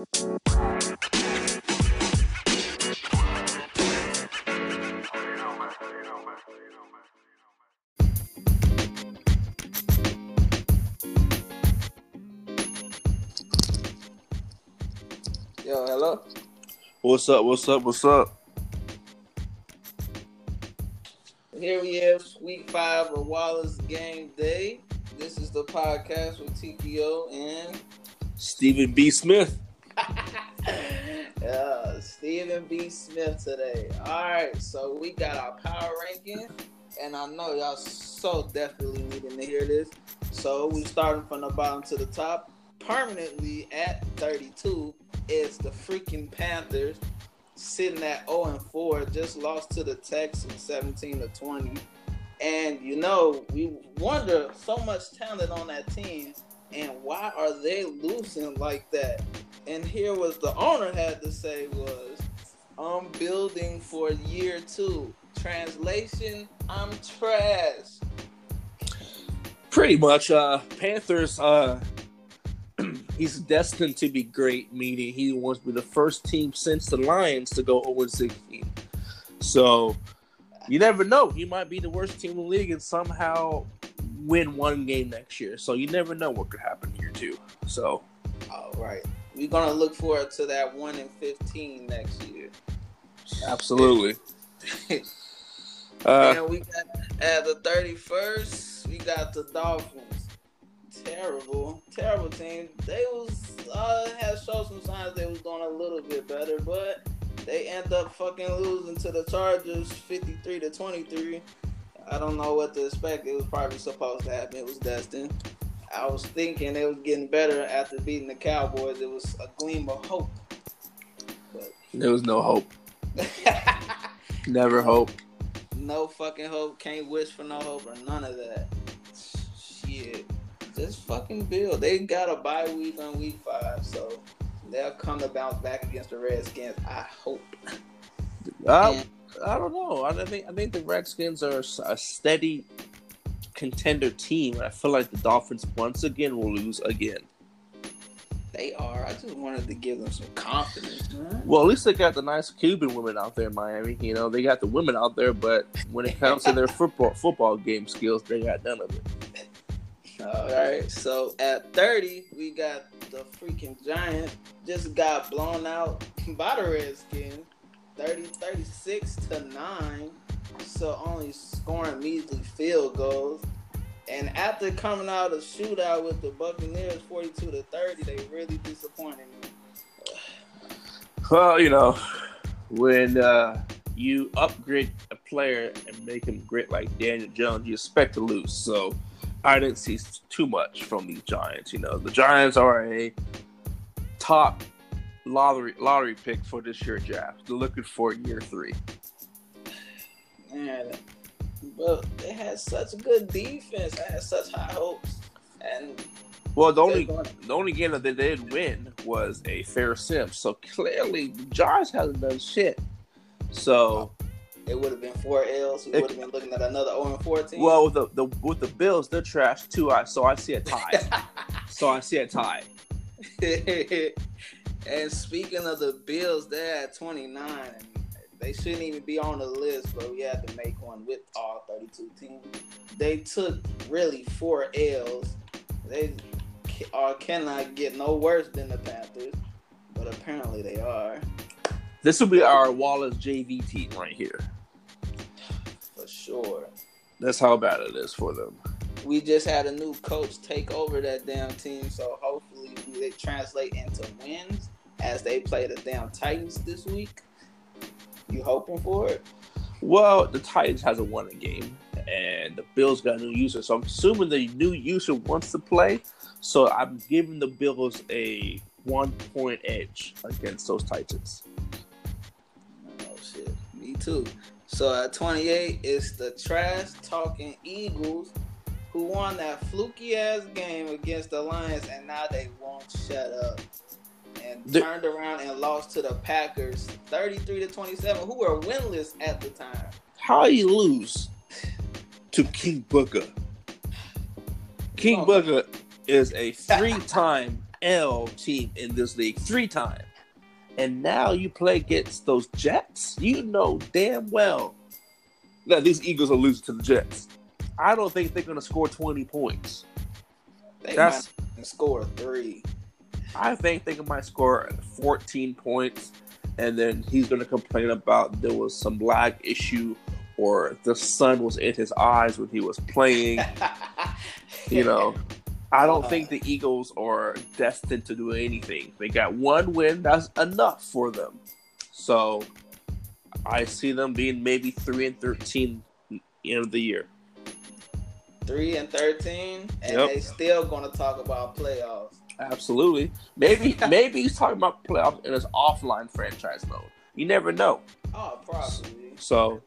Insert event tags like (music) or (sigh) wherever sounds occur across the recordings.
Yo, hello. What's up? What's up? What's up? Here we have week five of Wallace Game Day. This is the podcast with TPO and Stephen B. Smith. Uh, Stephen B. Smith today. All right, so we got our power ranking, and I know y'all so definitely needing to hear this. So we starting from the bottom to the top. Permanently at 32 is the freaking Panthers, sitting at 0 and 4, just lost to the Texans 17 to 20. And you know, we wonder so much talent on that team, and why are they losing like that? And here was the owner had to say was, I'm building for year two. Translation, I'm trash. Pretty much, uh, Panthers, uh, (clears throat) he's destined to be great, meaning he wants to be the first team since the Lions to go 0 16. So you never know. He might be the worst team in the league and somehow win one game next year. So you never know what could happen here too. So all right. We're gonna look forward to that one in fifteen next year. Absolutely. (laughs) uh, and we got at the thirty first, we got the Dolphins terrible, terrible team. They was uh had showed some signs they was doing a little bit better, but they end up fucking losing to the Chargers, fifty three to twenty three. I don't know what to expect. It was probably supposed to happen. It was destined. I was thinking it was getting better after beating the Cowboys. It was a gleam of hope. But there was no hope. (laughs) Never hope. No fucking hope. Can't wish for no hope or none of that. Shit Just fucking build. They got a bye week on week five, so they'll come to bounce back against the Redskins. I hope. Uh, I don't know. I think I think the Redskins are a steady contender team. And I feel like the Dolphins once again will lose again. They are. I just wanted to give them some confidence, man. Well, at least they got the nice Cuban women out there in Miami. You know, they got the women out there, but when it comes to their (laughs) football football game skills, they got none of it. All right. So at 30, we got the freaking Giant just got blown out by the Redskins 30 36 to 9. So only scoring measly field goals. And after coming out of shootout with the Buccaneers 42 to 30, they really disappointed me. Well, you know, when uh, you upgrade a player and make him great like Daniel Jones, you expect to lose. So I didn't see too much from these Giants. You know, the Giants are a top lottery lottery pick for this year draft. They're looking for year three. Man, but they had such good defense. I had such high hopes, and well, the only the only game that they did win was a fair sim. So clearly, the Giants hasn't done shit. So it would have been four L's. We would have been looking at another 0 and 14. Well, with the, the with the Bills, they're trash too. I so I see a tie. (laughs) so I see a tie. (laughs) and speaking of the Bills, they're at 29. They shouldn't even be on the list, but we had to make one with all 32 teams. They took really four L's. They are uh, cannot get no worse than the Panthers, but apparently they are. This will be our Wallace JV team right here. For sure. That's how bad it is for them. We just had a new coach take over that damn team, so hopefully it translate into wins as they play the damn Titans this week. You hoping for it? Well, the Titans hasn't won a game, and the Bills got a new user, so I'm assuming the new user wants to play. So I'm giving the Bills a one point edge against those Titans Oh shit, me too. So at 28, it's the trash talking Eagles who won that fluky ass game against the Lions, and now they won't shut up. And the- turned around and lost to the Packers 33 to 27, who were winless at the time. How you lose to King Booker? King oh, Booker is a three time L team in this league three times. And now you play against those Jets. You know damn well that these Eagles are losing to the Jets. I don't think they're going to score 20 points. They That's- might score three. I think they might score 14 points, and then he's going to complain about there was some lag issue or the sun was in his eyes when he was playing. (laughs) you know, I don't think uh. the Eagles are destined to do anything. They got one win, that's enough for them. So I see them being maybe 3 and 13 end of the year. three and thirteen, and Yep. they still gonna talk about playoffs. Absolutely. Maybe (laughs) maybe he's talking about playoffs in his offline franchise mode. You never know. Oh, probably. So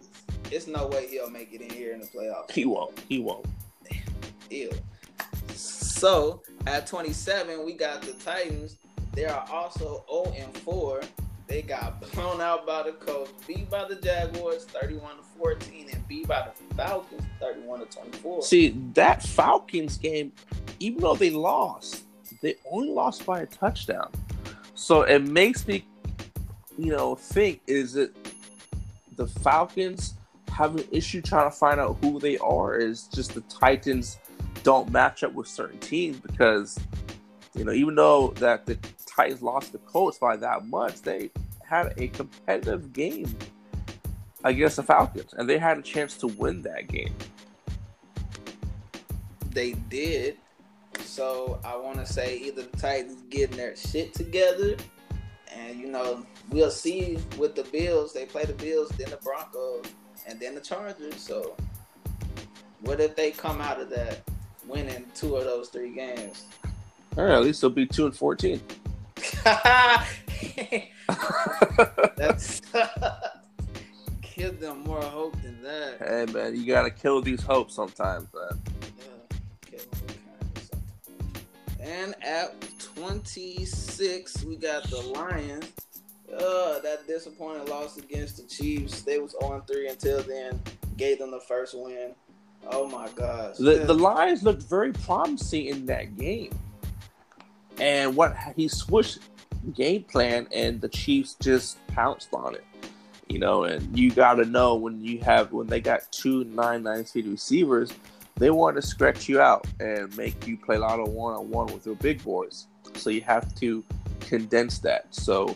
It's no way he'll make it in here in the playoffs. he won't. He won't. Ew. So at 27, we got the Titans. They are also 0 and 4. They got blown out by the Colts, beat by the Jaguars 31 to 14, and beat by the Falcons 31 to 24. See, that Falcons game, even though they lost, they only lost by a touchdown. So it makes me, you know, think is it the Falcons have an issue trying to find out who they are? Is just the Titans don't match up with certain teams because, you know, even though that the Titans lost the Colts by that much, they had a competitive game against the Falcons, and they had a chance to win that game. They did. So I want to say either the Titans getting their shit together, and you know we'll see with the Bills. They play the Bills, then the Broncos, and then the Chargers. So what if they come out of that winning two of those three games? All right, at least they'll be two and fourteen. (laughs) That's (laughs) (laughs) give them more hope than that. hey man, you gotta kill these hopes sometimes, man. And at 26, we got the Lions. Uh, that disappointing loss against the Chiefs. They was on 3 until then. Gave them the first win. Oh my gosh. The the Lions looked very promising in that game, and what he switched game plan, and the Chiefs just pounced on it. You know, and you got to know when you have when they got two nine nine speed receivers, they want to stretch you out and make you play a lot of one on one with your big boys. So you have to condense that. So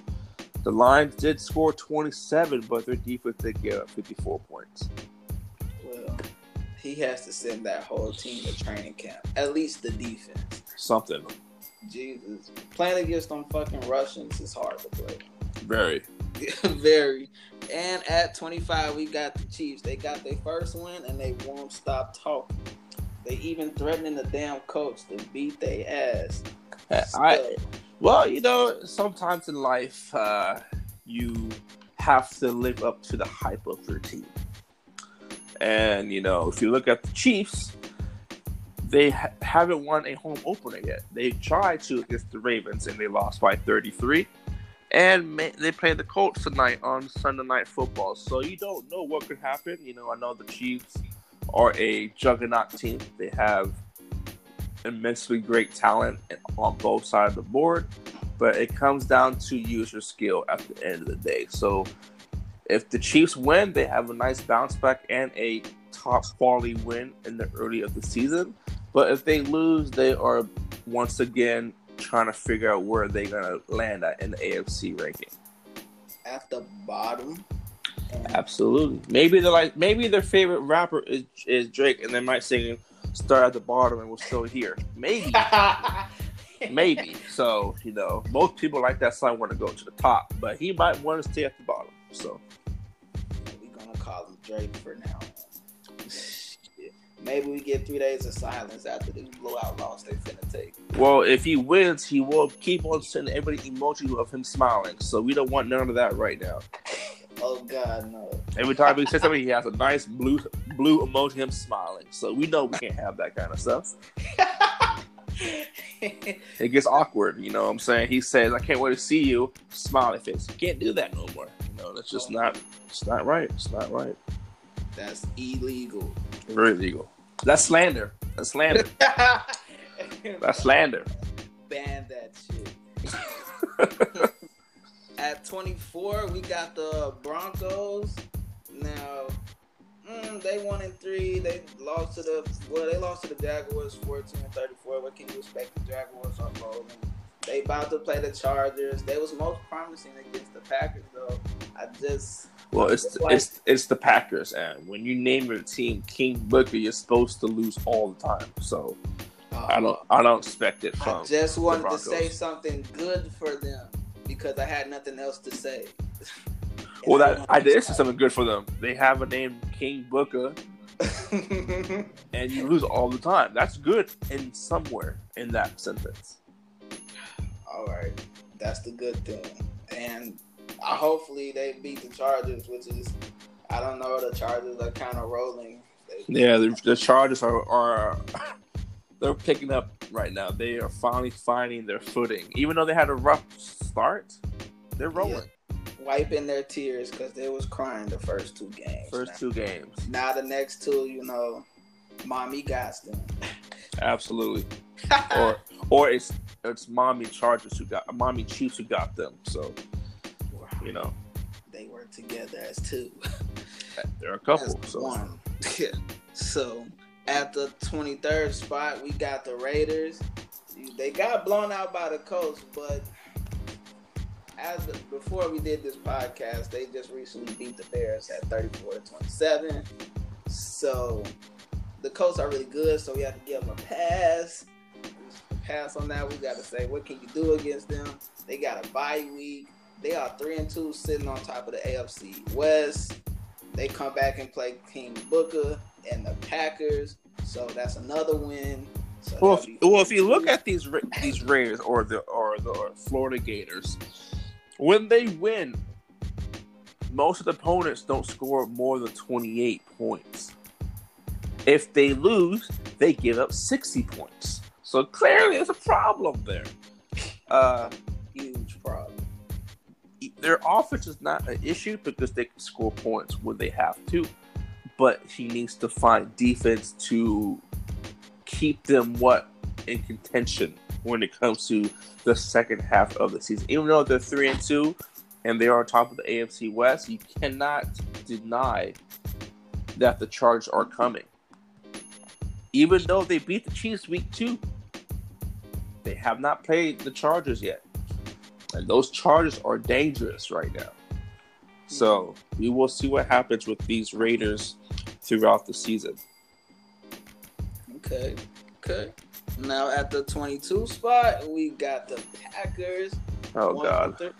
the Lions did score 27, but their defense did give up uh, 54 points. well, he has to send that whole team to training camp. At least the defense. Something Jesus. Playing against them fucking Russians is hard to play. very. (laughs) Very. And at 25, we got the Chiefs. They got their first win and they won't stop talking. They even threatening the damn coach to beat their ass. I well, you know, sometimes in life, uh, you have to live up to the hype of your team. And you know, if you look at the Chiefs, they ha- haven't won a home opener yet. They tried to against the Ravens and they lost by 33. And they play the Colts tonight on Sunday Night Football. So you don't know what could happen. You know, I know the Chiefs are a juggernaut team. They have immensely great talent on both sides of the board, but it comes down to user skill at the end of the day. So if the Chiefs win, they have a nice bounce back and a top quality win in the early of the season. But if they lose, they are once again trying to figure out where they're gonna land at in the AFC ranking. At the bottom. Absolutely. Maybe they're like maybe their favorite rapper is is Drake, and they might sing "Start at the bottom" and we're still here. Maybe. (laughs) Maybe. So, you know, most people like that song want to go to the top, but he might want to stay at the bottom. So, we're gonna call him Drake for now. Maybe we get three days of silence after the blowout loss they finna take. well, if he wins, he will keep on sending everybody emoji of him smiling. So, we don't want none of that right now. (laughs) Oh God, no. Every time we say something, he has a nice blue blue emoji of him smiling. So, we know we can't have that kind of stuff. (laughs) It gets awkward, you know what I'm saying? He says, I can't wait to see you, smiley face. You can't do that no more. You know, that's just not, it's not right. It's not right. That's illegal. Very illegal. That's slander. That's slander. (laughs) That's slander. ban that shit. (laughs) At 24, we got the Broncos. Now, mm, they won in three. They lost to the well, they lost to the Jaguars 14 and 34. What can you expect? The Jaguars are rolling. They about to play the Chargers. They was most promising against the Packers though. I just well, it's the, it's it's the Packers, and when you name your team King Booker, you're supposed to lose all the time. So uh, I don't I don't expect it from. I just wanted to say something good for them because I had nothing else to say. (laughs) well, that I did say something good for them. They have a name King Booker, (laughs) and you lose all the time. That's good in somewhere in that sentence. All right, that's the good thing, and uh, hopefully they beat the Chargers, which is I don't know. The Chargers are kind of rolling. yeah, the, the Chargers are are (laughs) they're picking up right now. They are finally finding their footing, even though they had a rough start. They're rolling. Yeah. Wiping their tears because they was crying the first two games. First now. two games. Now the next two, you know, mommy got them. Absolutely. (laughs) or or it's it's mommy Chargers who got mommy Chiefs who got them. So you know, they work together as two. (laughs) They're a couple. As so. One. (laughs) so at the 23rd spot, we got the Raiders. They got blown out by the Colts, but as the, before we did this podcast, they just recently beat the Bears at 34 to 27. So the Colts are really good, so we have to give them a pass. Pass on that. We got to say, what can you do against them? They got a bye week. They are three and two, sitting on top of the AFC West. They come back and play King Booker and the Packers, so that's another win. So well, if, well, if you look at these these Raiders or the or the or Florida Gators, when they win, most of the opponents don't score more than 28 points. If they lose, they give up 60 points. So clearly, there's a problem there. Uh. Their offense is not an issue because they can score points when they have to, but he needs to find defense to keep them what in contention when it comes to the second half of the season. Even though they're three and two and they are on top of the AFC West, you cannot deny that the Chargers are coming. Even though they beat the Chiefs week two, they have not played the Chargers yet. And those Chargers are dangerous right now. So we will see what happens with these Raiders throughout the season. Okay. Okay. Now at the 22 spot, we got the Packers. Oh one God.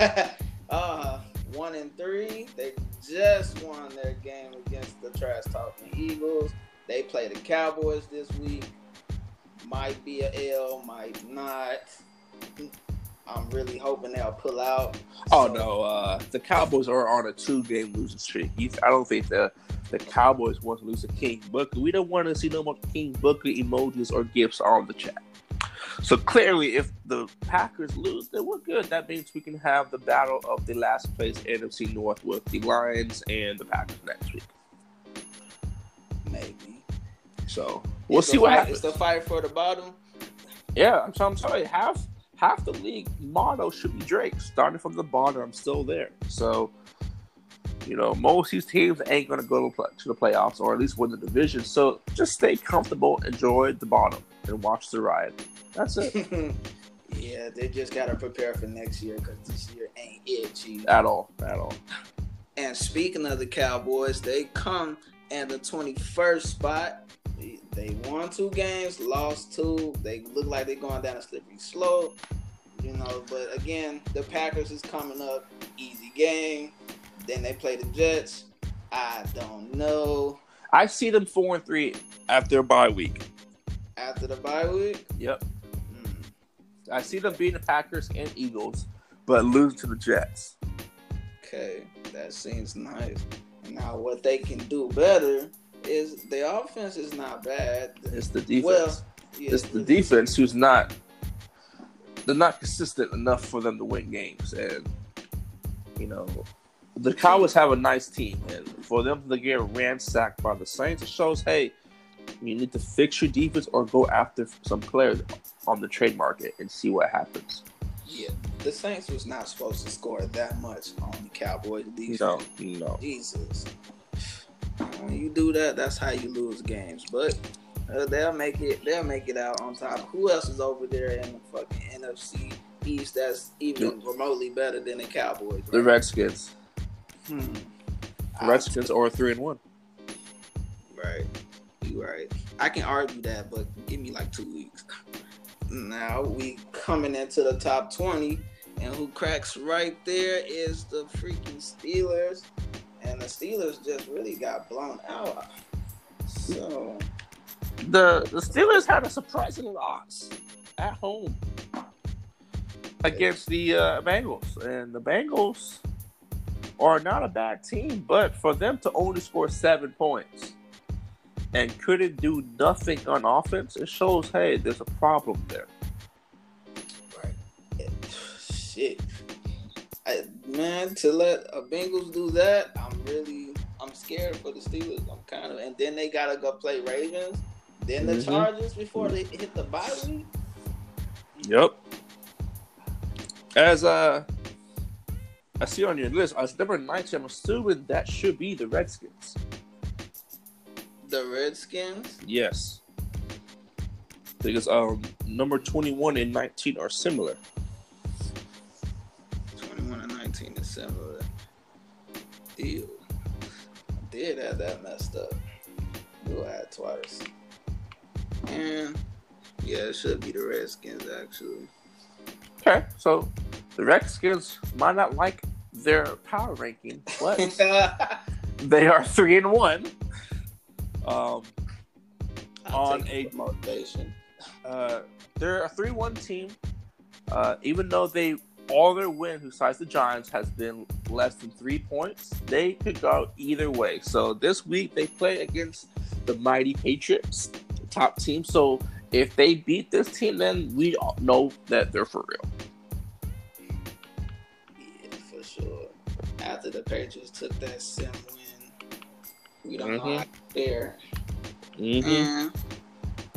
(laughs) uh, one and three. They just won their game against the trash talking Eagles. They play the Cowboys this week. Might be a L, might not. I'm really hoping they'll pull out. Oh so. no, uh, the Cowboys are on a two-game losing streak. I don't think the the Cowboys want to lose to King Booker. We don't want to see no more King Booker emojis or gifts on the chat. So clearly, if the Packers lose, then we're good. That means we can have the battle of the last place NFC North with the Lions and the Packers next week. Maybe. So we'll it's see what fight, happens. It's the fight for the bottom. Yeah, I'm, I'm sorry. Half half the league motto should be Drake. Starting from the bottom, I'm still there. So you know, most of these teams ain't going to go to the playoffs or at least win the division. So just stay comfortable, enjoy the bottom, and watch the ride. That's it. (laughs) yeah, they just got to prepare for next year because this year ain't it, Chief. At all. At all. And speaking of the Cowboys, they come in the 21st spot. They won two games, lost two. They look like they're going down a slippery slope. You know, but again, the Packers is coming up. Easy game. Then they play the Jets. I don't know. I see them four and three after a bye week. After the bye week? Yep. Mm. I see them beating the Packers and Eagles, but lose to the Jets. Okay, that seems nice. Now, what they can do better is the offense is not bad. It's the defense. Well, yeah, it's the defense who's not. They're not consistent enough for them to win games, and you know the Cowboys have a nice team, and for them to get ransacked by the Saints, it shows, hey, You need to fix your defense or go after some players on the trade market and see what happens. Yeah, the Saints was not supposed to score that much on the Cowboys defense. No, no. Jesus. When you do that, that's how you lose games. But uh, they'll make it. They'll make it out on top. Who else is over there in the fucking NFC East that's even remotely better than the Cowboys? The right? Redskins. Hmm. The Redskins are three and one. Right. You right. I can argue that, but give me like two weeks. Now we coming into the top twenty, and who cracks right there is the freaking Steelers, and the Steelers just really got blown out. So The the Steelers had a surprising loss at home against the uh, Bengals, and the Bengals are not a bad team, but for them to only score seven points and couldn't do nothing on offense, it shows hey, there's a problem there. Right. Shit. Man, to let a Bengals do that, I'm really I'm scared for the Steelers. I'm kind of and then they gotta go play Ravens, then the Mhm. Chargers before they hit the bye week. Yep. As uh, I see on your list, as number 19, I'm assuming that should be the Redskins. The Redskins. Yes. Because um, number 21 and 19 are similar. 21 and 19 is. Ew. Did have that messed up. Do I had twice. And yeah, it should be the Redskins actually. Okay, so the Redskins might not like their power ranking, but (laughs) they are three and one. Um, On a- motivation. uh, they're a three-one team. Uh, even though they all their win, besides the Giants, has been less than three points, they could go either way. So this week they play against the mighty Patriots, the top team. So if they beat this team, then we all know that they're for real. Yeah, for sure. After the Patriots took that sim win, we don't know Mhm. how fair. Mm-hmm. And,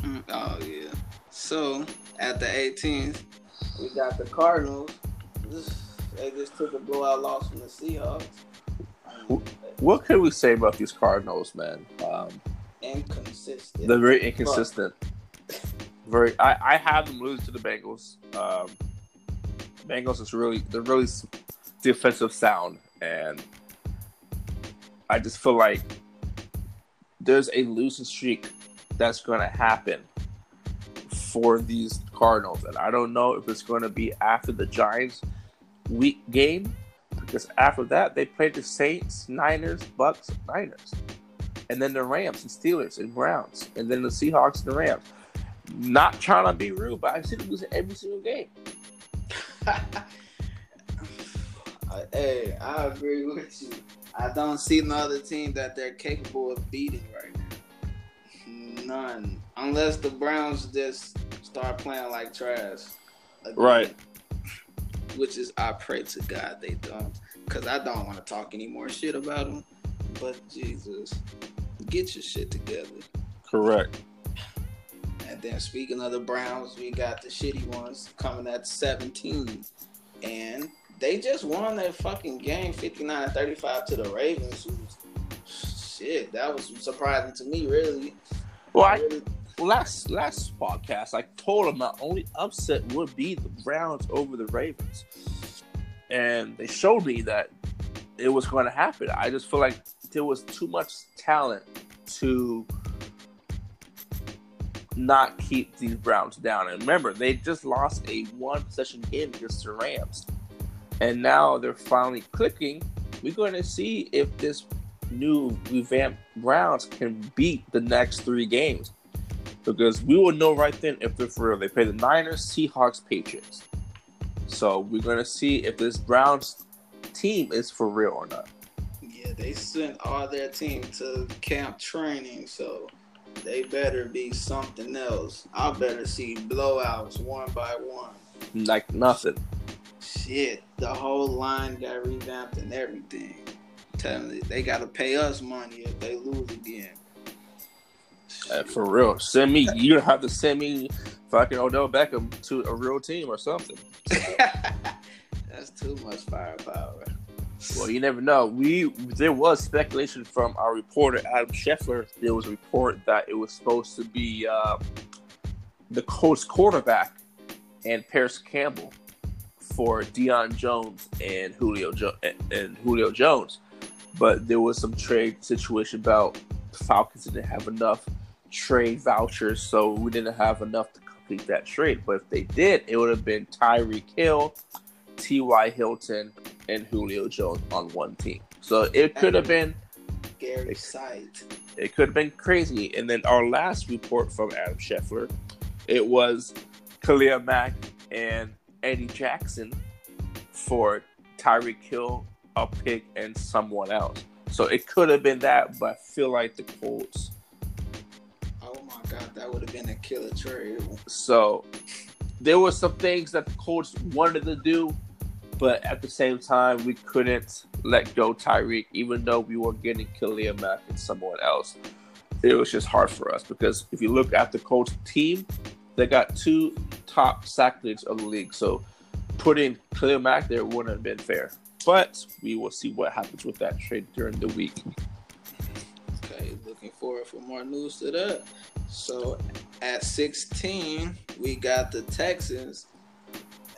mm, oh yeah. So at the 18th, we got the Cardinals. They just took a blowout loss from the Seahawks. What can we say about these Cardinals, man? Um, inconsistent. they're very inconsistent. Very, I, I have them lose to the Bengals. Um, Bengals is really they're really defensive sound, and I just feel like there's a losing streak that's going to happen for these Cardinals, and I don't know if it's going to be after the Giants week game because after that they played the Saints, Niners, Bucks, Niners, and then the Rams and Steelers and Browns, and then the Seahawks and the Rams. Not trying to be rude, but I see them losing every single game. (laughs) Hey, I agree with you. I don't see another team that they're capable of beating right now. None. Unless the Browns just start playing like trash. again. Right. Which is, I pray to God they don't. Because I don't want to talk any more shit about them. But Jesus, get your shit together. Correct. And then speaking of the Browns, we got the shitty ones coming at 17. And they just won their fucking game 59 35 to the Ravens. Shit, that was surprising to me, really. Well, I, Really- last last podcast, I told them my only upset would be the Browns over the Ravens, and they showed me that it was going to happen. I just feel like there was too much talent to not keep these Browns down. And remember, they just lost a one possession game against the Rams, and now they're finally clicking. We're going to see if this new revamped Browns can beat the next three games because we will know right then if they're for real. They play the Niners, Seahawks, Patriots. So we're gonna see if this Browns team is for real or not. Yeah, they sent all their team to camp training, so they better be something else. I better see blowouts one by one. Like nothing. Shit, the whole line got revamped and everything. Telling me they gotta pay us money if they lose again. Uh, for real, send me. You don't have to send me fucking Odell Beckham to a real team or something. (laughs) That's too much firepower. Well, you never know. We there was speculation from our reporter Adam Schefter. There was a report that it was supposed to be uh, the Colts quarterback and Parris Campbell for Deion Jones and Julio jo- and, and Julio Jones, but there was some trade situation about the Falcons didn't have enough trade vouchers, so we didn't have enough to complete that trade. But if they did, it would have been Tyreek Hill, T.Y. Hilton, and Julio Jones on one team. So it could have been Gary Sight. it could have been crazy. And then our last report from Adam Schefter, it was Khalil Mack and Eddie Jackson for Tyreek Hill, a pick, and someone else. So it could have been that, but I feel like the Colts. That would have been a killer trade. So there were some things that the Colts wanted to do, but at the same time, we couldn't let go Tyreek, even though we were getting Khalil Mack and someone else. It was just hard for us because if you look at the Colts team, they got two top sack leads of the league. So putting Khalil Mack there wouldn't have been fair. But we will see what happens with that trade during the week. Looking forward for more news to that. So at 16, we got the Texans,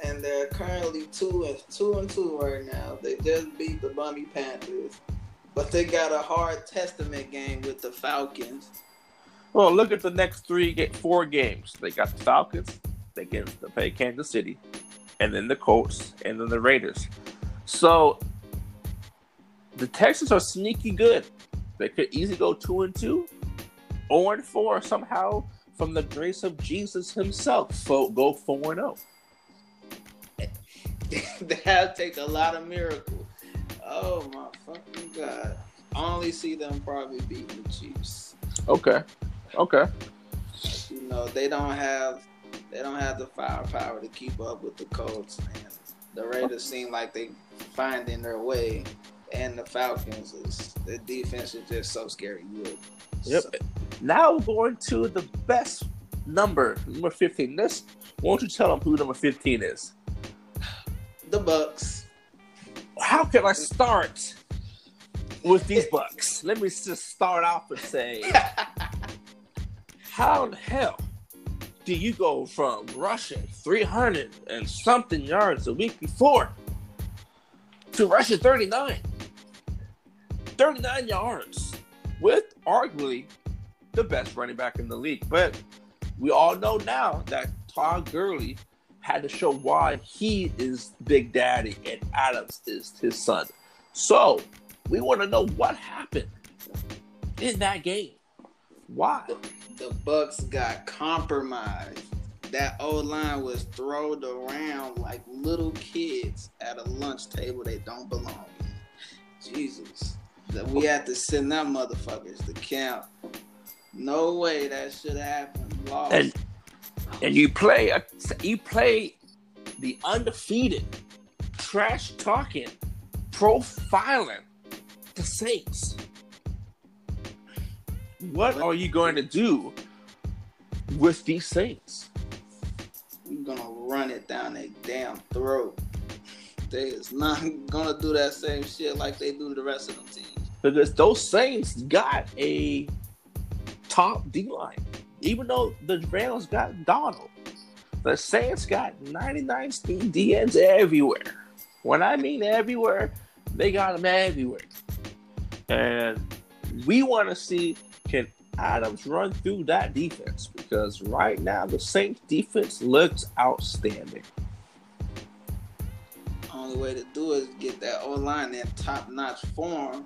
and they're currently two and two and two right now. They just beat the Bummy Panthers, but they got a hard testament game with the Falcons. Well, look at the next three, ga- four games. They got the Falcons, they get to play Kansas City, and then the Colts, and then the Raiders. So the Texans are sneaky good. They could easily go two and two, zero and four somehow from the grace of Jesus Himself. So go four and oh. (laughs) zero. that take a lot of miracles. Oh my fucking god! I only see them probably beating the Chiefs. Okay, okay. You know they don't have they don't have the firepower to keep up with the Colts, and the Raiders seem like they finding their way. And the Falcons is the defense is just so scary good. Yep. So- Now we're going to the best number, number fifteen. This. Why don't you tell them who number fifteen is? the Bucks. how can I start with these (laughs) bucks? Let me just start off and say, (laughs) how the hell do you go from rushing 300 and something yards a week before to rushing 39? 39 yards with arguably the best running back in the league. But we all know now that Todd Gurley had to show why he is Big Daddy and Adams is his son. So we want to know what happened in that game. Why? The Bucks got compromised. That old line was thrown around like little kids at a lunch table they don't belong in. Jesus. That we had to send them motherfuckers to camp. No way that should happen. Lost. And and you play a, you play the undefeated, trash talking, profiling the Saints. What are you going to do with these Saints? We're gonna run it down their damn throat. They is not (laughs) gonna do that same shit like they do to the rest of them teams. Because those Saints got a top D line. Even though the Rams got Donald, the Saints got 99 speed DNs everywhere. When I mean everywhere, they got them everywhere. And we want to see can Adams run through that defense because right now the Saints defense looks outstanding. Only way to do it is get that O line in top notch form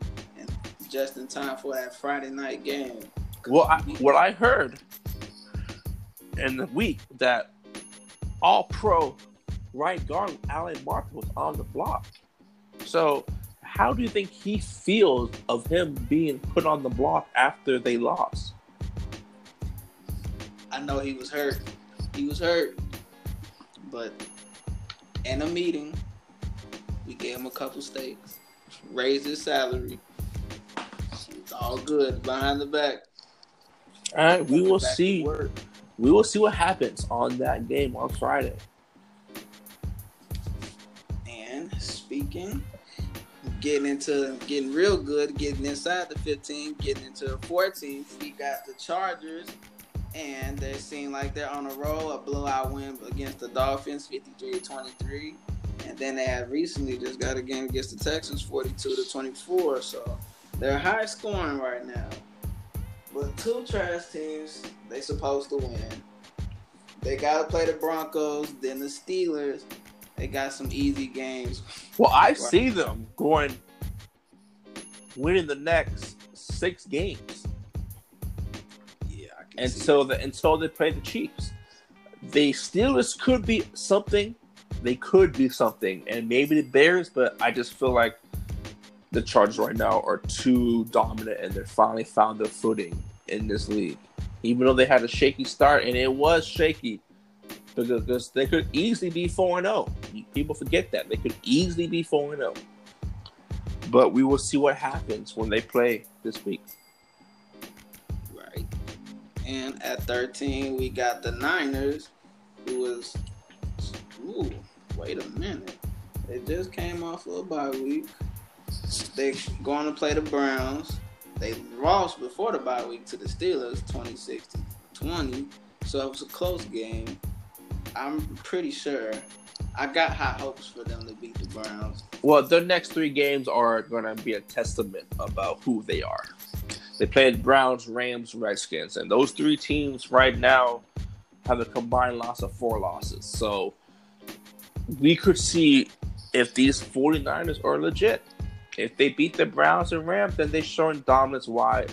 just in time for that Friday night game. Well, I, what I heard in the week that all pro right guard Allen Martin was on the block. So, how do you think he feels of him being put on the block after they lost? I know he was hurt. He was hurt. But in a meeting, we gave him a couple stakes, raised his salary. All good behind the back. All right, we will see. We will see what happens on that game on Friday. And speaking, getting into getting real good, getting inside the 15, getting into the 14, we got the Chargers, and they seem like they're on a roll. A blowout win against the Dolphins, 53-23. And then they had recently just got a game against the Texans, 42 to 24. So they're high scoring right now. But two trash teams, they supposed to win. They gotta play the Broncos, then the Steelers. They got some easy games. Well, I right. see them going winning the next six games. Yeah, until the until they play the Chiefs. The Steelers could be something. They could be something, and maybe the Bears. But I just feel like the Chargers right now are too dominant, and they're finally found their footing in this league. Even though they had a shaky start, and it was shaky because they could easily be four and zero. Oh. People forget that they could easily be four and zero. Oh. But we will see what happens when they play this week. Right. And at 13, we got the Niners, who was. Ooh, wait a minute. They just came off of a bye week. They going to play the Browns. They lost before the bye week to the Steelers, 26 to 20. So it was a close game. I'm pretty sure I got high hopes for them to beat the Browns. Well, the next three games are going to be a testament about who they are. They played Browns, Rams, Redskins, and those three teams right now have a combined loss of four losses. So we could see if these 49ers are legit. If they beat the Browns and Rams, then they're showing dominance why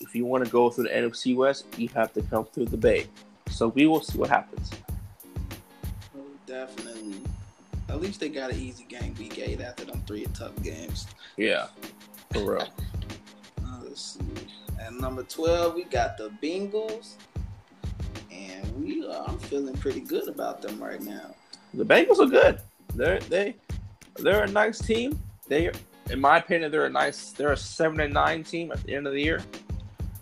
if you want to go through the NFC West, you have to come through the Bay. So we will see what happens. Definitely. At least they got an easy game week eight after them three tough games. Yeah, for real. (laughs) uh, let's see. At number twelve, we got the Bengals, and we uh, I'm feeling pretty good about them right now. The Bengals are good. They're they they're a nice team. They, in my opinion, they're a nice. They're a seven and nine team at the end of the year.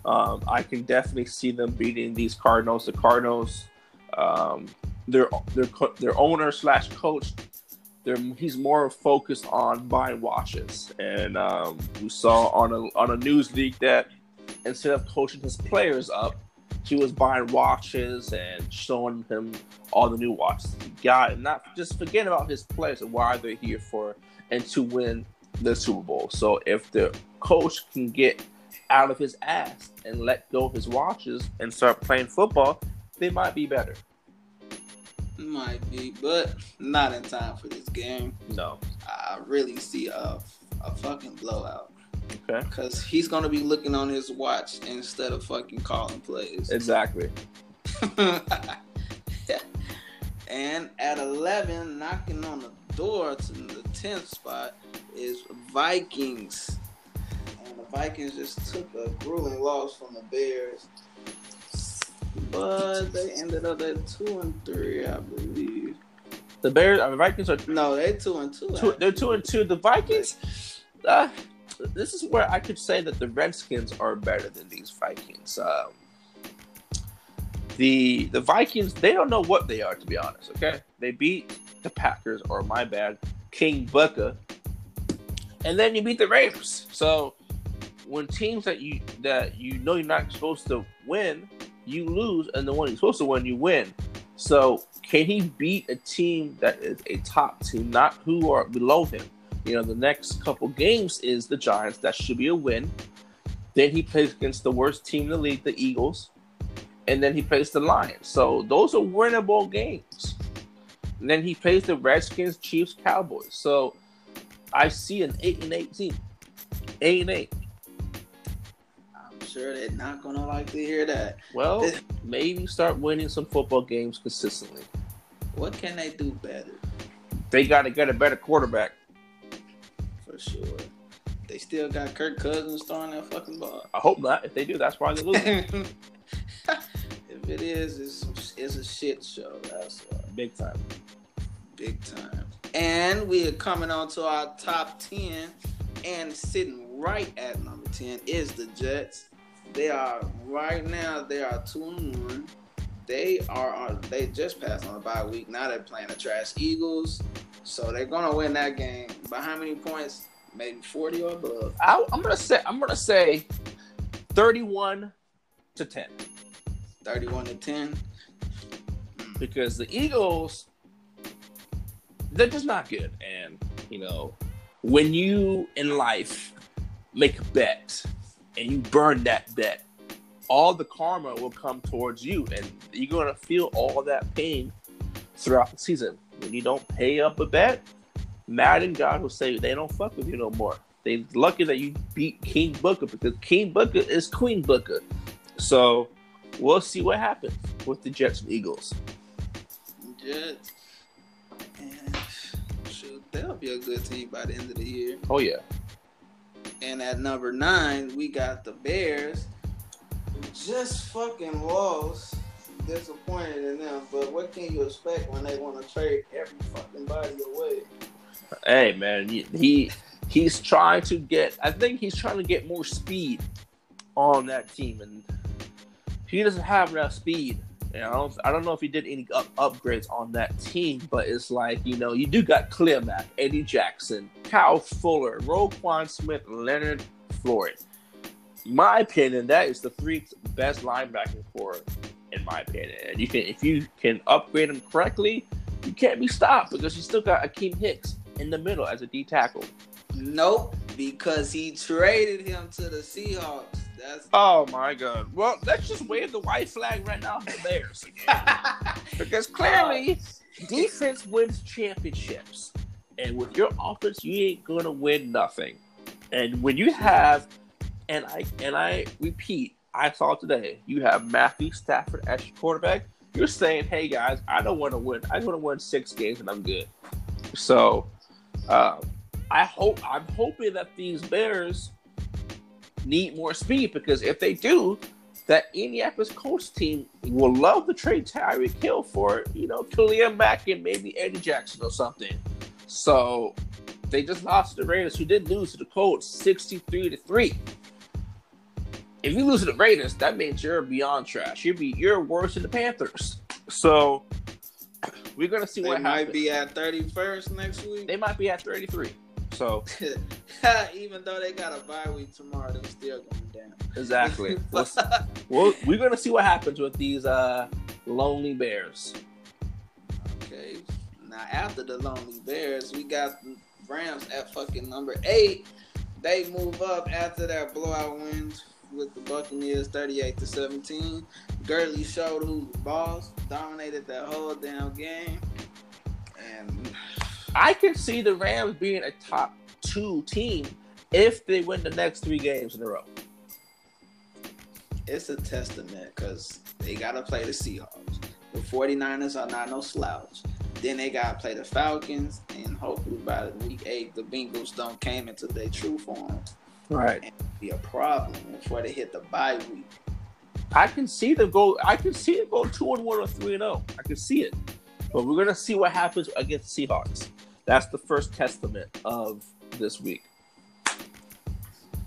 Um, I can definitely see them beating these Cardinals. The Cardinals, um, their their their owner slash coach, he's more focused on buying watches, and um, we saw on a on a news leak that instead of coaching his players up, he was buying watches and showing him all the new watches he got, and not just forget about his players and why they're here for, and to win the Super Bowl. So if the coach can get out of his ass and let go of his watches and start playing football, they might be better. Might be, but not in time for this game. No. I really see a, a fucking blowout. Okay. Because he's going to be looking on his watch instead of fucking calling plays. Exactly. (laughs) and at 11, knocking on the door to the 10th spot is Vikings. And the Vikings just took a grueling loss from the Bears but they ended up at two and three, I believe. The Bears, I mean, Vikings are no, they're two and two. two they're two and two. The Vikings, uh, this is where I could say that the Redskins are better than these Vikings. Um, the the Vikings, they don't know what they are to be honest. Okay, they beat the Packers, or my bad, King Booker, and then you beat the Raiders. So when teams that you that you know you're not supposed to win you lose, and the one you're supposed to win, you win. So can he beat a team that is a top team, not who are below him? You know, the next couple games is the Giants. That should be a win. Then he plays against the worst team in the league, the Eagles. And then he plays the Lions. So those are winnable games. And then he plays the Redskins, Chiefs, Cowboys. So I see an eight and eight team. Eight and eight sure they're not gonna like to hear that. Well, maybe start winning some football games consistently. What can they do better? They got to get a better quarterback. For sure. They still got Kirk Cousins throwing that fucking ball. I hope not. If they do, that's why they're losing. (laughs) if it is, it's, it's a shit show. That's why. Big time. Big time. And we are coming on to our top 10. And sitting right at number 10 is the Jets They are right now. They are two and one. They are on. They just passed on a bye week. Now they're playing the trash Eagles, so they're gonna win that game. By how many points? Maybe forty or above. I, I'm gonna say I'm gonna say thirty-one to ten. Thirty-one to ten. Because the Eagles, they're just not good, and you know, when you in life make a bet and you burn that bet, all the karma will come towards you, and you're gonna feel all that pain throughout the season. When you don't pay up a bet, Madden God will say they don't fuck with you no more. They lucky that you beat King Booker because King Booker is Queen Booker. So we'll see what happens with the Jets and Eagles. Jets, they'll be a good team by the end of the year. Oh yeah. And at number nine, we got the Bears. Just fucking lost. Disappointed in them, but what can you expect when they want to trade every fucking body away? Hey man, he, he he's trying to get. I think he's trying to get more speed on that team, and he doesn't have enough speed. And I don't, I don't know if he did any up, upgrades on that team, but it's like you know, you do got Clear Eddie Jackson, Kyle Fuller, Roquan Smith, Leonard Floyd. My opinion, that is the three best linebacking core, in my opinion. And you can, if you can upgrade them correctly, you can't be stopped because you still got Akiem Hicks in the middle as a D tackle. Nope, because he traded him to the Seahawks. That's Oh my god. Well, let's just wave the white flag right now for the Bears. (laughs) because clearly defense wins championships. And with your offense, you ain't gonna win nothing. And when you have and I and I repeat, I saw today, you have Matthew Stafford as your quarterback. You're saying, hey guys, I don't want to win. I want to win six games and I'm good. So uh, I hope I'm hoping that these Bears need more speed because if they do, that Indianapolis Colts team will love to trade Tyreek Hill for, you know, Khalil Mack and maybe Eddie Jackson or something. So they just lost to the Raiders, who did lose to the Colts 63 to 3. If you lose to the Raiders, that means you're beyond trash. You're be you're worse than the Panthers. So we're gonna see they what might happens. be at thirty first next week. they might be at 33. So (laughs) Even though they got a bye week tomorrow, they're still going down. exactly. (laughs) We'll- we're gonna see what happens with these uh lonely bears. Okay. Now after the Lonely Bears, we got the Rams at fucking number eight. They move up after that blowout win with the Buccaneers 38 to 17. Gurley showed who's the boss, dominated that whole damn game. And I can see the Rams being a top two team if they win the next three games in a row. it's a testament because they got to play the Seahawks. The 49ers are not no slouch. Then they got to play the Falcons, and hopefully by week eight, the Bengals don't came into their true form. Right. Be a problem before they hit the bye week. I can see them go. I can see it go two and one or three and zero. I can see it, but we're gonna see what happens against the Seahawks. That's the first testament of this week.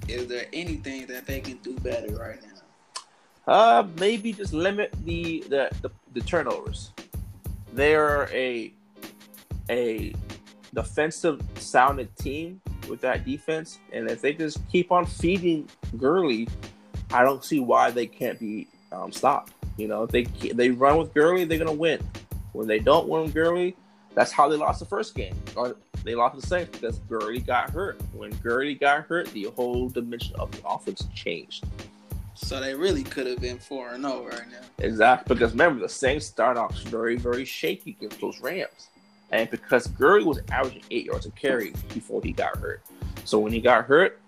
Is there anything that they can do better right now? Uh, maybe just limit the the, the, the turnovers. They're a a defensive sounded team with that defense, and if they just keep on feeding Gurley, I don't see why they can't be um, stopped. You know, if they they run with Gurley, they're gonna win. When they don't win with Gurley, that's how they lost the first game. They lost the Saints because Gurley got hurt. When Gurley got hurt, the whole dimension of the offense changed. So they really could have been four and zero right now. Exactly, because remember the Saints start off very, very shaky against those Rams, and because Gurley was averaging eight yards a carry before he got hurt, so when he got hurt,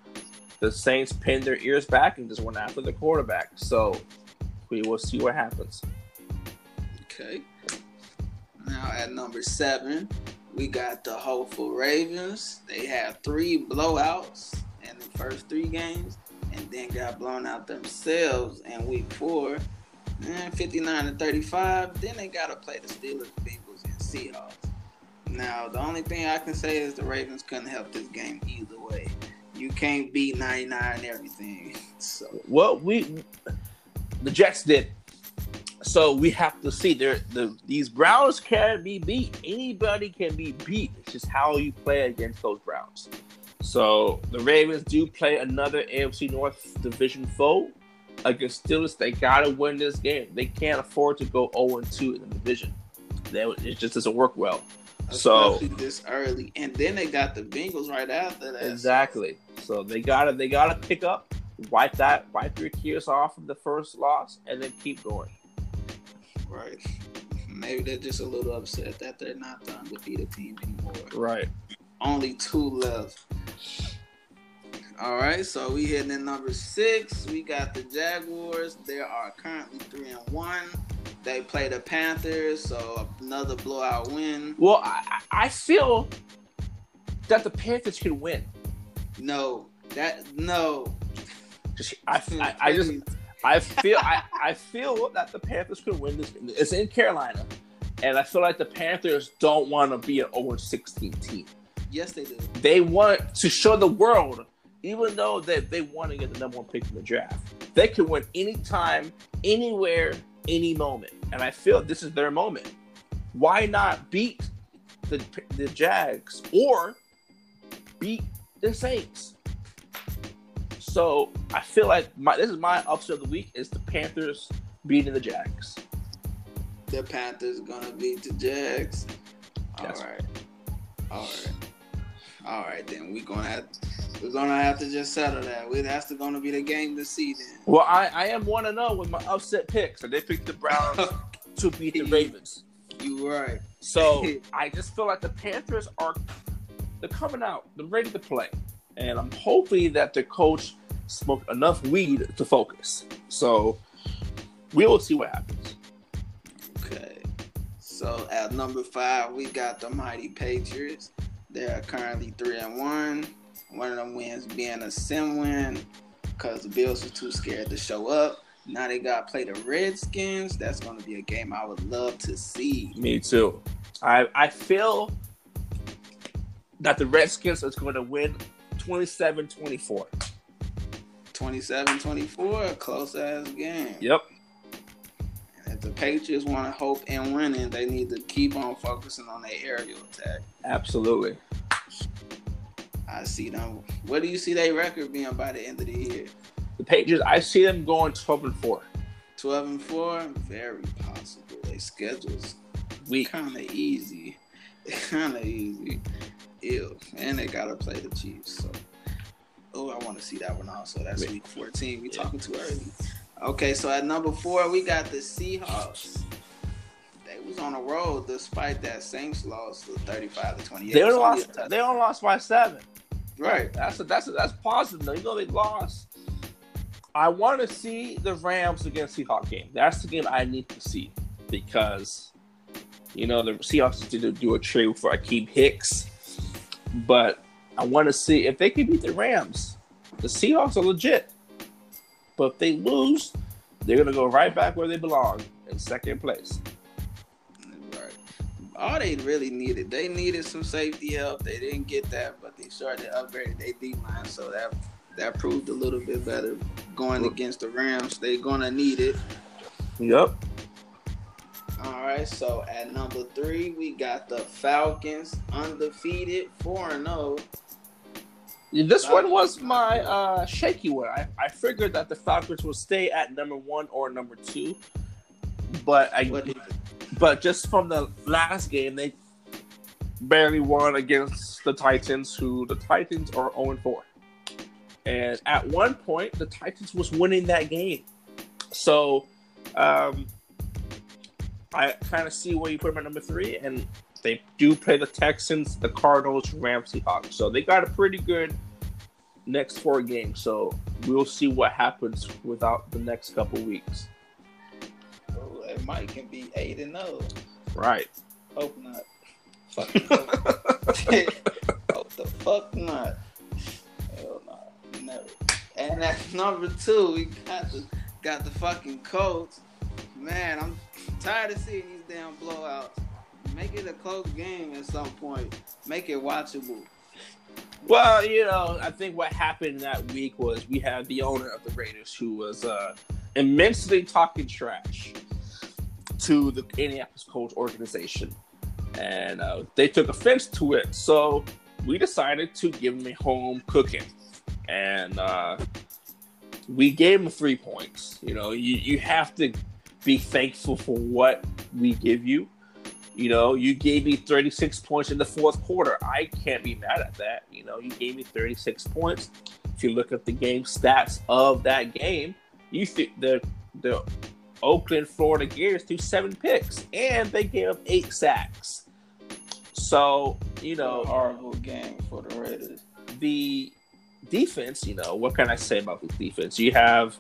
the Saints pinned their ears back and just went after the quarterback. So we will see what happens. Okay. Now at number seven, we got the hopeful Ravens. They had three blowouts in the first three games, and then got blown out themselves in week four. And 59 to 35. Then they gotta play the Steelers, Bengals, and Seahawks. Now the only thing I can say is the Ravens couldn't help this game either way. You can't beat 99 and everything. (laughs) So Well, we the Jets did. So we have to see there the these Browns can be beat. Anybody can be beat. It's just how you play against those Browns. So the Ravens do play another AFC North division foe against Steelers. They gotta win this game. They can't afford to go 0 2 in the division. That it just doesn't work well. So especially this early, and then they got the Bengals right after that. exactly. So they gotta they gotta pick up, wipe that wipe your tears off from the first loss, and then keep going. Right. Maybe they're just a little upset that they're not the undefeated team anymore. Right. Only two left. All right, so we hitting in number six. We got the Jaguars. They are currently three and one. They play the Panthers, so another blowout win. Well, I, I feel that the Panthers can win. No, that no. Just- I, I, I just I feel I, I feel that the Panthers could win this. It's in Carolina, and I feel like the Panthers don't want to be an 0 16 team. yes, they do. They want to show the world, even though they, they want to get the number one pick in the draft, they can win anytime, anywhere, any moment. And I feel this is their moment. Why not beat the the Jags or beat the Saints? So I feel like my this is my upset of the week is the Panthers beating the Jags. The Panthers gonna beat the Jags. All Yes. right, all right, all right. Then we gonna have we're gonna have to just settle that. We that's gonna be the game this season. Well, I, I am one to oh know with my upset picks, and they picked the Browns (laughs) to beat the Ravens. You right. So (laughs) I just feel like the Panthers are they're coming out, they're ready to play, and I'm hoping that the coach smoked enough weed to focus. So we will see what happens. Okay. So at number five, we got the mighty Patriots. They are currently three and one. One of them wins being a sim win because the Bills were too scared to show up. Now they got to play the Redskins. That's going to be a game I would love to see. Me too. I I feel that the Redskins is going to win 27-24. 27-24, a close ass game. Yep. And if the Patriots want to hope in winning, they need to keep on focusing on their aerial attack. Absolutely. I see them. What do you see their record being by the end of the year? The Patriots, I see them going 12 and 4. 12 and 4, very possible. Their schedule's Week. kind of easy. (laughs) Kind of easy. Ew. And they got to play the Chiefs. So, oh, I want to see that one also. That's week 14. We Yeah. talking too early. Okay, so at number four, we got the Seahawks. They was on a roll despite that Saints loss of 35 to 28. They only lost. They only lost by seven. Right. That's a, that's a, that's positive. though. You know they lost. I want to see the Rams against Seahawks game. That's the game I need to see because you know the Seahawks did do a trade for Akiem Hicks, but I want to see if they can beat the Rams. The Seahawks are legit, but if they lose, they're gonna go right back where they belong in second place. Right. All they really needed, they needed some safety help. They didn't get that, but they started to upgrade their D line, so that that proved a little bit better going against the Rams. They're gonna need it. Yep. All right. So at number three, we got the Falcons, undefeated, four and oh. zero. This one was my uh, shaky one. I, I figured that the Falcons will stay at number one or number two, but I but just from the last game they barely won against the Titans, who the Titans are 0 4. And at one point, the Titans was winning that game. So um, I kind of see where you put them at number three, and they do play the Texans, the Cardinals, Rams, Seahawks. So they got a pretty good next four games. So we'll see what happens without the next couple weeks. oh, it might can be eight and zero. Right. Hope not. Fuck. (laughs) Hope the fuck not. Hell no, never. And at number two, we got the got the fucking Colts. Man, I'm tired of seeing these damn blowouts. Make it a close game at some point. Make it watchable. Well, you know, I think what happened that week was we had the owner of the Raiders who was uh, immensely talking trash to the Indianapolis Colts organization, and uh, they took offense to it. So we decided to give him a home cooking, and uh, we gave him three points. You know, you, you have to be thankful for what we give you. You know, you gave me 36 points in the fourth quarter. I can't be mad at that. You know, you gave me 36 points. If you look at the game stats of that game, you think the the Oakland Florida Gators threw seven picks and they gave up eight sacks. So, you know, horrible game for the Raiders. The defense, you know, what can I say about the defense? You have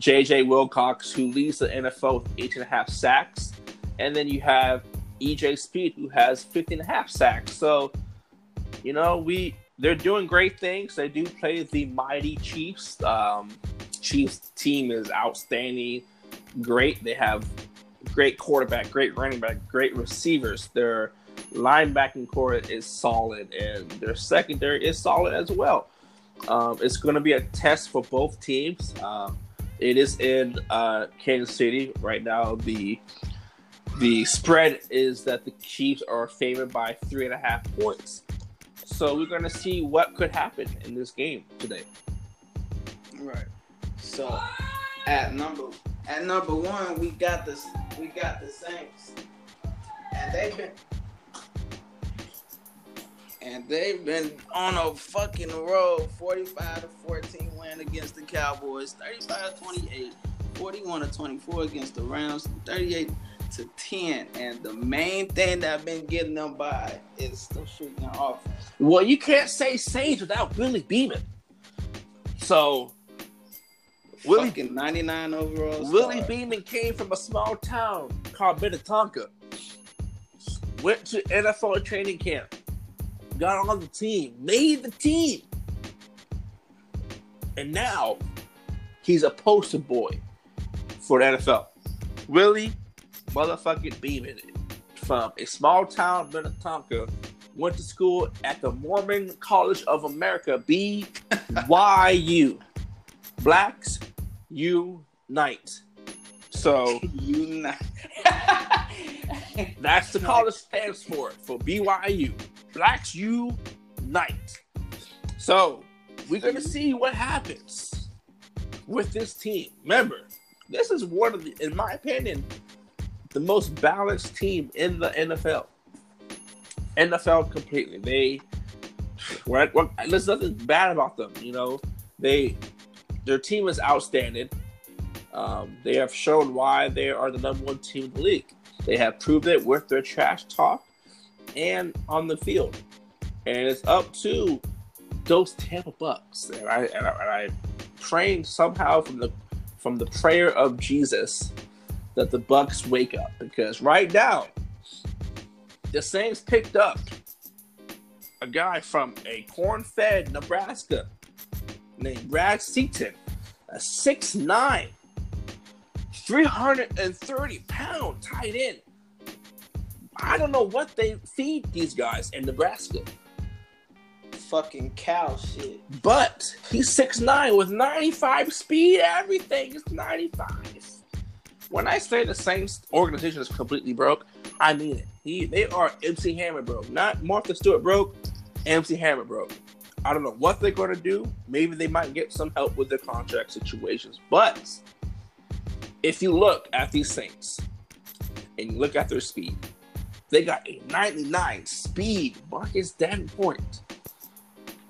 JJ Wilcox, who leads the NFL with eight and a half sacks. And then you have EJ Speed, who has 15 and a half sacks. So, you know, we they're doing great things. They do play the mighty Chiefs. Um, Chiefs team is outstanding, great. They have great quarterback, great running back, great receivers. Their linebacking core is solid, and their secondary is solid as well. Um, it's going to be a test for both teams. Um, it is in uh, Kansas City right now. The the spread is that the Chiefs are favored by three and a half points. So we're going to see what could happen in this game today. Right. So at number at number one, we got the we got the Saints, and they've been and they've been on a fucking roll 45 to 14 win against the Cowboys, 35 28, 41 to 24 against the Rams, 38 to 10. And the main thing that I've been getting them by is the freaking offense. Well, you can't say Saints without Willie Beamen. So Willie 99 overall. Willie Beamen came from a small town called Minnetonka. Went to NFL training camp got on the team, made the team. And now he's a poster boy for the NFL. Willie motherfucking Beamen from a small town, Minnetonka, went to school at the Mormon College of America, BYU. (laughs) Blacks unite. So (laughs) unite. (laughs) that's the college stands for for BYU. Blacks unite. So we're gonna see what happens with this team. Remember, this is one of the, in my opinion, the most balanced team in the NFL. NFL completely. They, what, there's nothing bad about them. You know, they, their team is outstanding. Um, they have shown why they are the number one team in the league. They have proved it with their trash talk and on the field. And it's up to those Tampa Bucks. And I and I, and I praying somehow from the from the prayer of Jesus that the Bucks wake up because right now the Saints picked up a guy from a corn-fed Nebraska named Brad Seaton, a 6'9", 330 pound tight end I don't know what they feed these guys in Nebraska. Fucking cow shit. But he's 6'9 with 95 speed, everything is 95. When I say the Saints organization is completely broke, I mean it. He, they are MC Hammer broke. Not Martha Stewart broke, MC Hammer broke. I don't know what they're going to do. Maybe they might get some help with their contract situations. But if you look at these Saints and you look at their speed, they got a 99 speed Marcus Davenport,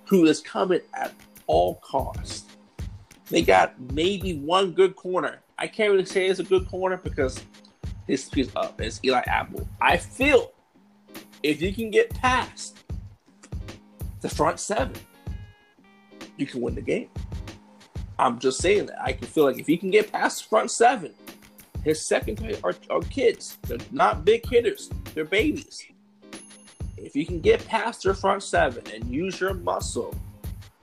who is coming at all costs. They got maybe one good corner. I can't really say it's a good corner because his speed's up. It's Eli Apple. I feel if you can get past the front seven, you can win the game. I'm just saying that. I can feel like if you can get past the front seven, his secondary are, are kids. They're not big hitters. They're babies. If you can get past their front seven and use your muscle,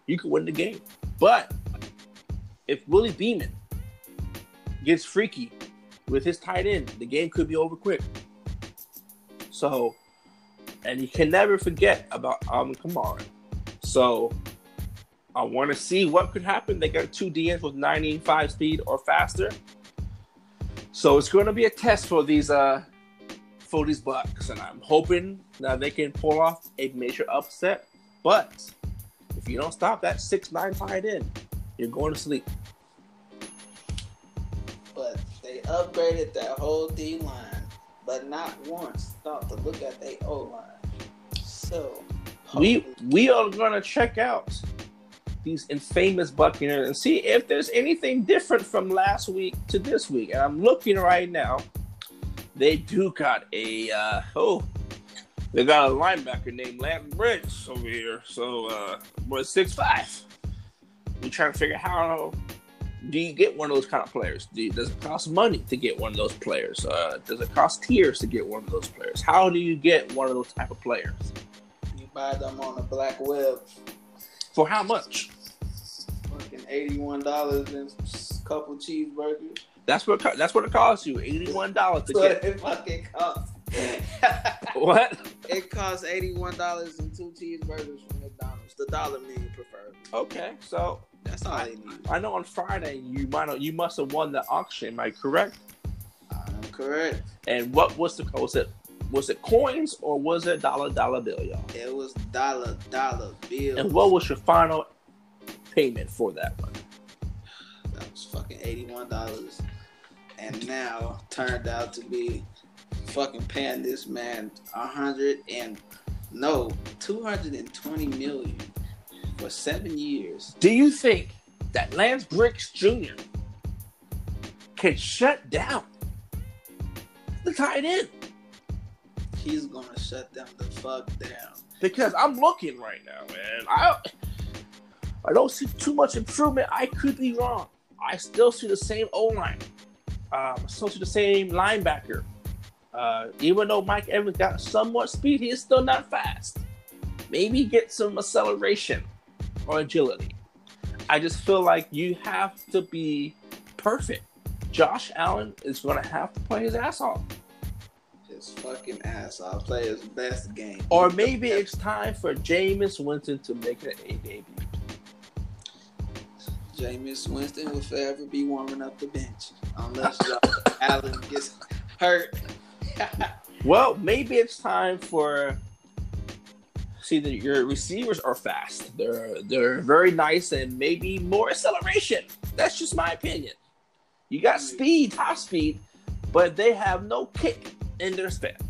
you can win the game. But if Willie Beamen gets freaky with his tight end, the game could be over quick. So and you can never forget about Alvin Kamara. So I want to see what could happen. They got two DNs with 95 speed or faster. So it's going to be a test for these uh for these Bucks, and I'm hoping that they can pull off a major upset. But if you don't stop that six nine tight end, you're going to sleep. But they upgraded that whole D line, but not once thought to look at their O line. So we we are going to check out these infamous Buccaneers and see if there's anything different from last week to this week. And I'm looking right now. They do got a uh, oh, they got a linebacker named Lance Briggs over here. So uh, was six five. We trying to figure how do you get one of those kind of players? You, does it cost money to get one of those players? Uh, does it cost tears to get one of those players? How do you get one of those type of players? You buy them on the black web for how much? Fucking eighty-one dollars and a couple cheeseburgers. That's what that's what it costs you. Eighty-one dollars to get. It fucking costs. (laughs) (laughs) what? It costs eighty-one dollars and two cheeseburgers from McDonald's. The dollar menu preferred. Okay, so that's all I, they need. I know on Friday you might have, you must have won the auction. Am I correct? I'm correct. And what was the was it was it coins or was it dollar dollar bill, y'all? It was dollar dollar bill. And what was your final payment for that one? That was fucking eighty one dollars, and now turned out to be fucking paying this man a hundred and no two hundred and twenty million for seven years. Do you think that Lance Briggs Jr. can shut down the tight end? he's gonna shut them the fuck down. Because I'm looking right now, man. I I don't see too much improvement. I could be wrong. I still see the same O line. Um, I still see the same linebacker. Uh, even though Mike Evans got somewhat speed, he is still not fast. Maybe get some acceleration or agility. I just feel like you have to be perfect. Josh Allen is going to have to play his ass off his fucking ass off, play his best game. Or maybe it's time for Jameis Winston to make an A debut. Jameis Winston will forever be warming up the bench unless Josh (laughs) Allen gets hurt. well, maybe it's time for. See that your receivers are fast. They're they're very nice and maybe more acceleration. That's just my opinion. You got speed, top speed, but they have no kick in their step.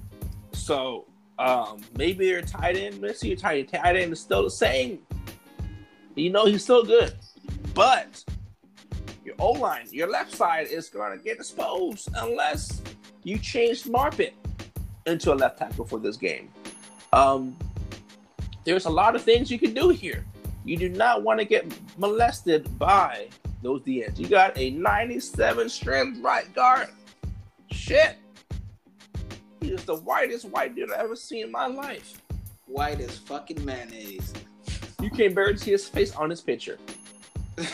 So um, maybe your tight end, let's see your tight end. Tight end is still the same. You know he's still good, but your O line, your left side is going to get exposed unless you change Marpet into a left tackle for this game. Um, there's a lot of things you can do here. You do not want to get molested by those DNs. You got a 97 strength right guard. Shit. He is the whitest white dude I've ever seen in my life. White as fucking mayonnaise. You can't barely see his face on his picture. (laughs)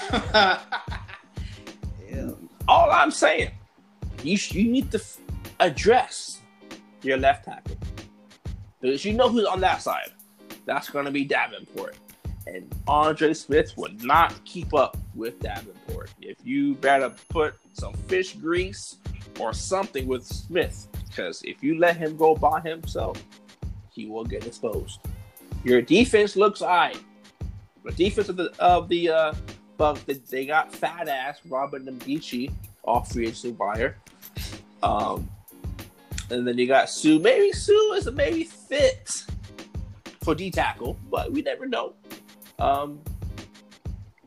All I'm saying, you you need to f- address your left tackle because you know who's on that side. That's going to be Davenport, and Andre Smith would not keep up with Davenport. If you better put some fish grease or something with Smith, because if you let him go by himself, he will get exposed. Your defense looks alright. The defense of the of the uh, Bucks, they got fat ass Robert Nkemdiche off free agency wire. Um, and then you got Sue. Maybe Sue is a maybe fit for D tackle, but we never know. Um,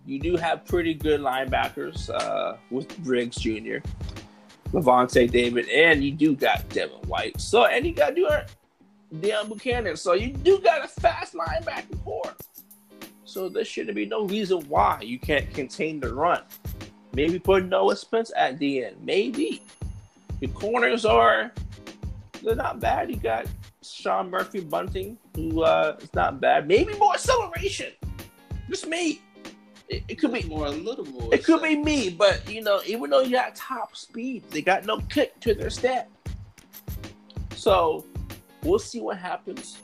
you do have pretty good linebackers uh, with Briggs Jr. Lavonte David, and you do got Devin White. So, and you got doing Deone Bucannon. So, you do got a fast linebacking core. So, there shouldn't be no reason why you can't contain the run. Maybe put Noah Spence at the end. Maybe. Your corners are, they're not bad. You got Sean Murphy Bunting, who uh, is not bad. Maybe more acceleration. Just me. It, it could be more, a little more. It could be me, but you know, even though you got top speed, they got no kick to their step. So we'll see what happens.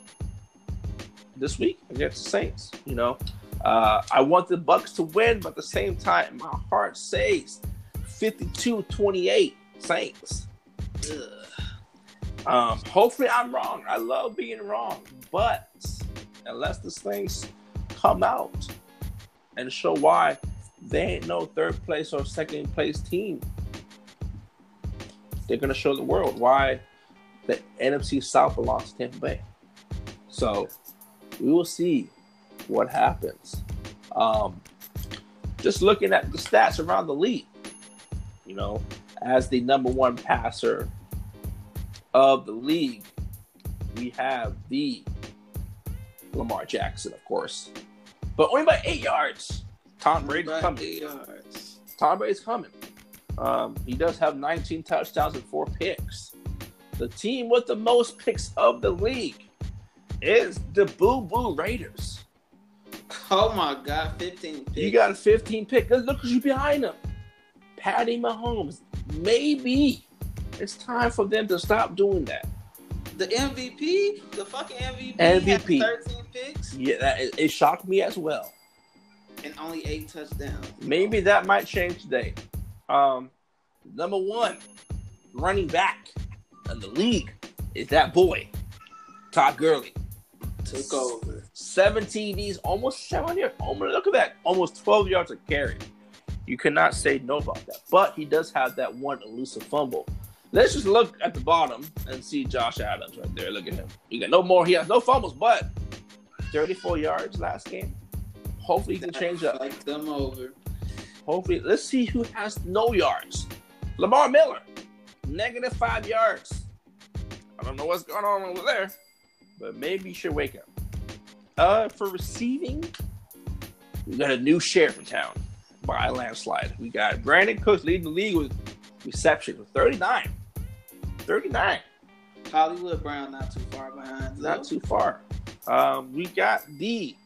this week against the Saints. You know, uh, I want the Bucks to win, but at the same time, my heart says 52-28 Saints. Ugh. Um, hopefully, I'm wrong. I love being wrong, but unless the Saints come out and show why they ain't no third place or second place team, they're gonna show the world why the NFC South belongs to Tampa Bay. So we will see what happens. Um, just looking at the stats around the league, you know, as the number one passer of the league, we have the Lamar Jackson, of course, but only by eight yards. Tom Brady's coming. Eight yards. Tom Brady's coming. Um, he does have 19 touchdowns and four picks. The team with the most picks of the league is the Boo Boo Raiders. Oh my God, 15 picks. You got a 15 pick. Look who's behind them. Patty Mahomes. Maybe it's time for them to stop doing that. The MVP, the fucking MVP, MVP. 13 picks. Yeah, that, it, it shocked me as well. And only eight touchdowns. Maybe that might change today. Um, number one, running back in the league is that boy, Todd Gurley. Took over. Seven TDs, almost 700. Oh, look at that. Almost 12 yards of carry. You cannot say no about that. But he does have that one elusive fumble. Let's just look at the bottom and see Josh Adams right there. Look at him. He got no more. He has no fumbles, but 34 yards last game. Hopefully he can change up. Like them over. Hopefully, let's see who has no yards. Lamar Miller, negative five yards. I don't know what's going on over there, but maybe you should wake up. Uh, for receiving, we got a new sheriff in town by a landslide. We got Brandin Cooks leading the league with reception with 39. 39. Hollywood Brown not too far behind. Not too far. Um, we got the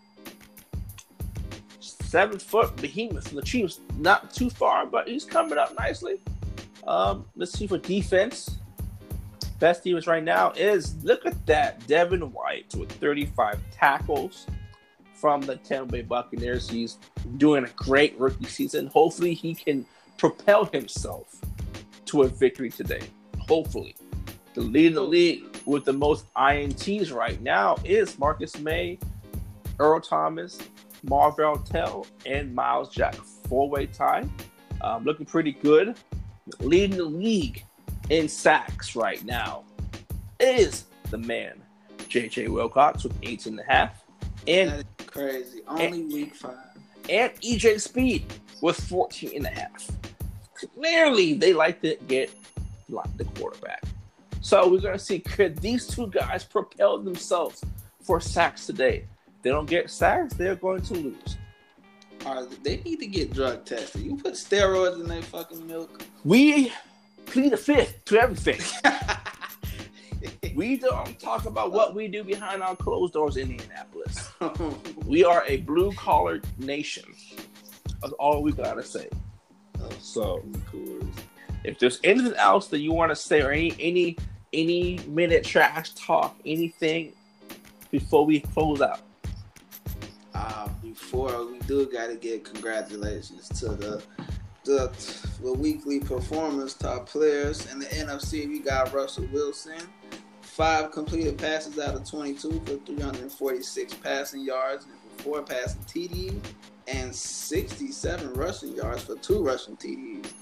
seven foot behemoth from the Chiefs, not too far, but he's coming up nicely. Um, let's see for defense. Best defense right now is look at that Devin White with 35 tackles from the Tampa Bay Buccaneers. He's doing a great rookie season. Hopefully, he can propel himself to a victory today. Hopefully, the lead in the league with the most ints right now is Marcus Maye, Earl Thomas, Marvell Tell, and Myles Jack. Four way tie. Um, looking pretty good. Leading the league in sacks right now is the man, JJ Wilcox, with eight and a half. And crazy. Only and, week five. And EJ Speed with 14 and a half. Clearly, they like to get the quarterback. So we're going to see could these two guys propel themselves for sacks today? they don't get sacks, they're going to lose. Uh, they need to get drug tested. You put steroids in their fucking milk. We plead the fifth to everything. (laughs) we don't talk about what we do behind our closed doors in Indianapolis. (laughs) we are a blue collar nation. That's all we gotta say. So, if there's anything else that you want to say, or any any any minute trash talk, anything before we close out uh, before we do gotta give congratulations to the, the the weekly performers, top players in the NFC. We got Russell Wilson, five completed passes out of 22 for 346 passing yards and four passing TDs, and 67 rushing yards for two rushing TDs.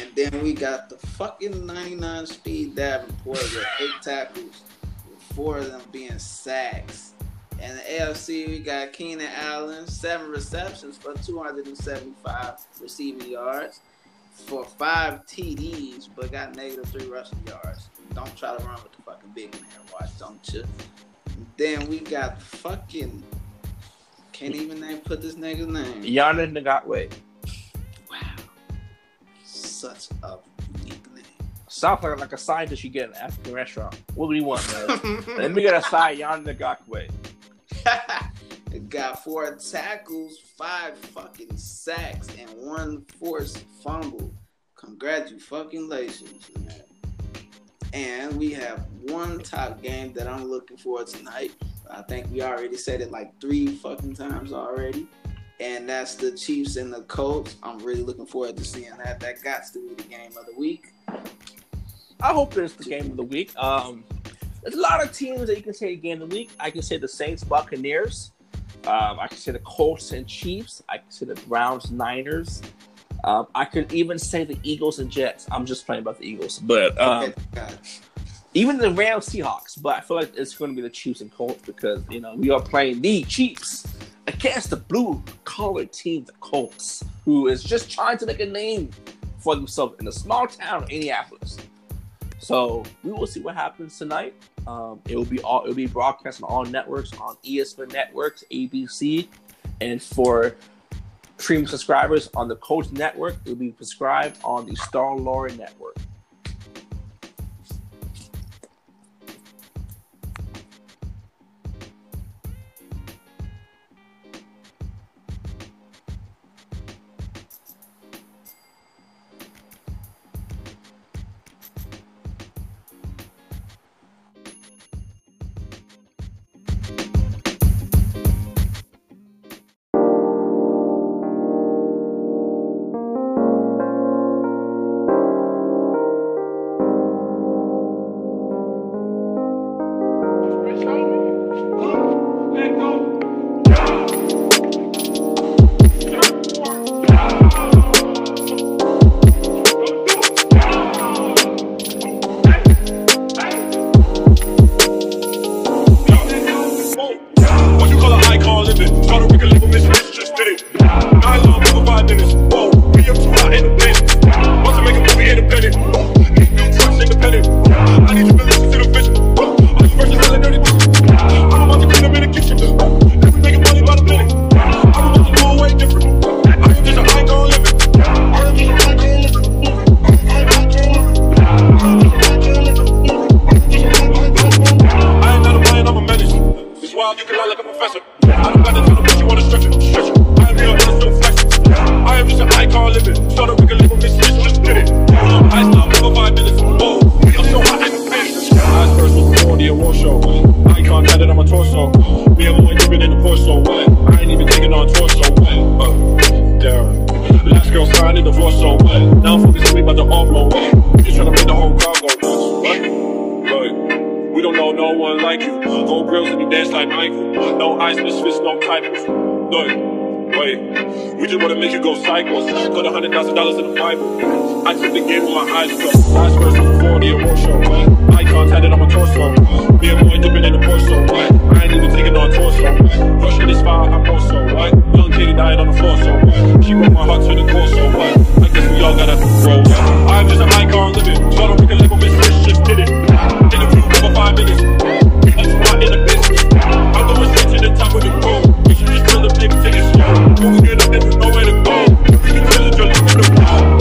And then we got the fucking 99 speed Davenport with eight tackles, with four of them being sacks. And the AFC, we got Keenan Allen, seven receptions for 275 receiving yards for five TDs, but got negative three rushing yards. Don't try to run with the fucking big man, watch, don't you? Then we got fucking can't even name put this nigga's name. Yannick Ngakoue. Such a unique name. Sounds like, like a scientist you get in an African restaurant. What do you want, man? (laughs) Let me get a side Yannick Ngakoue. got four tackles, five fucking sacks, and one forced fumble. Congratulations, man. And we have one top game that I'm looking for tonight, I think we already said it like three fucking times already. And that's the Chiefs and the Colts. I'm really looking forward to seeing that. That got to be the game of the week. I hope it's the game of the week. Um, there's a lot of teams that you can say the game of the week. I can say the Saints, Buccaneers. Um, I can say the Colts and Chiefs. I can say the Browns, Niners. Um, I could even say the Eagles and Jets. I'm just playing about the Eagles, but um, Okay, even the Rams, Seahawks. But I feel like it's going to be the Chiefs and Colts because you know we are playing the Chiefs against the blue collar team, the Colts, who is just trying to make a name for themselves in a small town of Indianapolis. So we will see what happens tonight. Um, it will be all it will be broadcast on all networks on ESPN networks, ABC, and for premium subscribers on the Coach Network, it will be prescribed on the Star Lord Network. Don't know no one like you. Gold grills and you dance like Michael. No ice, his fist, no titles. Look, wait, we just wanna make you go psycho. Put a hundred thousand dollars in the Bible. I took the game with my eyes closed. Eyes first before the show. Icons had it on my torso. Me and boy dipping in the torso. I ain't even taking on torso. Rush this fire, I'm also. What? Young Katie dying on the floor, so what? She broke my heart to the core, so what? I guess we all gotta grow. I'm just an icon living. We can live with this bitch, just did it my in the business. I'm going to the top of the you just baby, take a shot. Up, there's nowhere to go. If you can feel the world.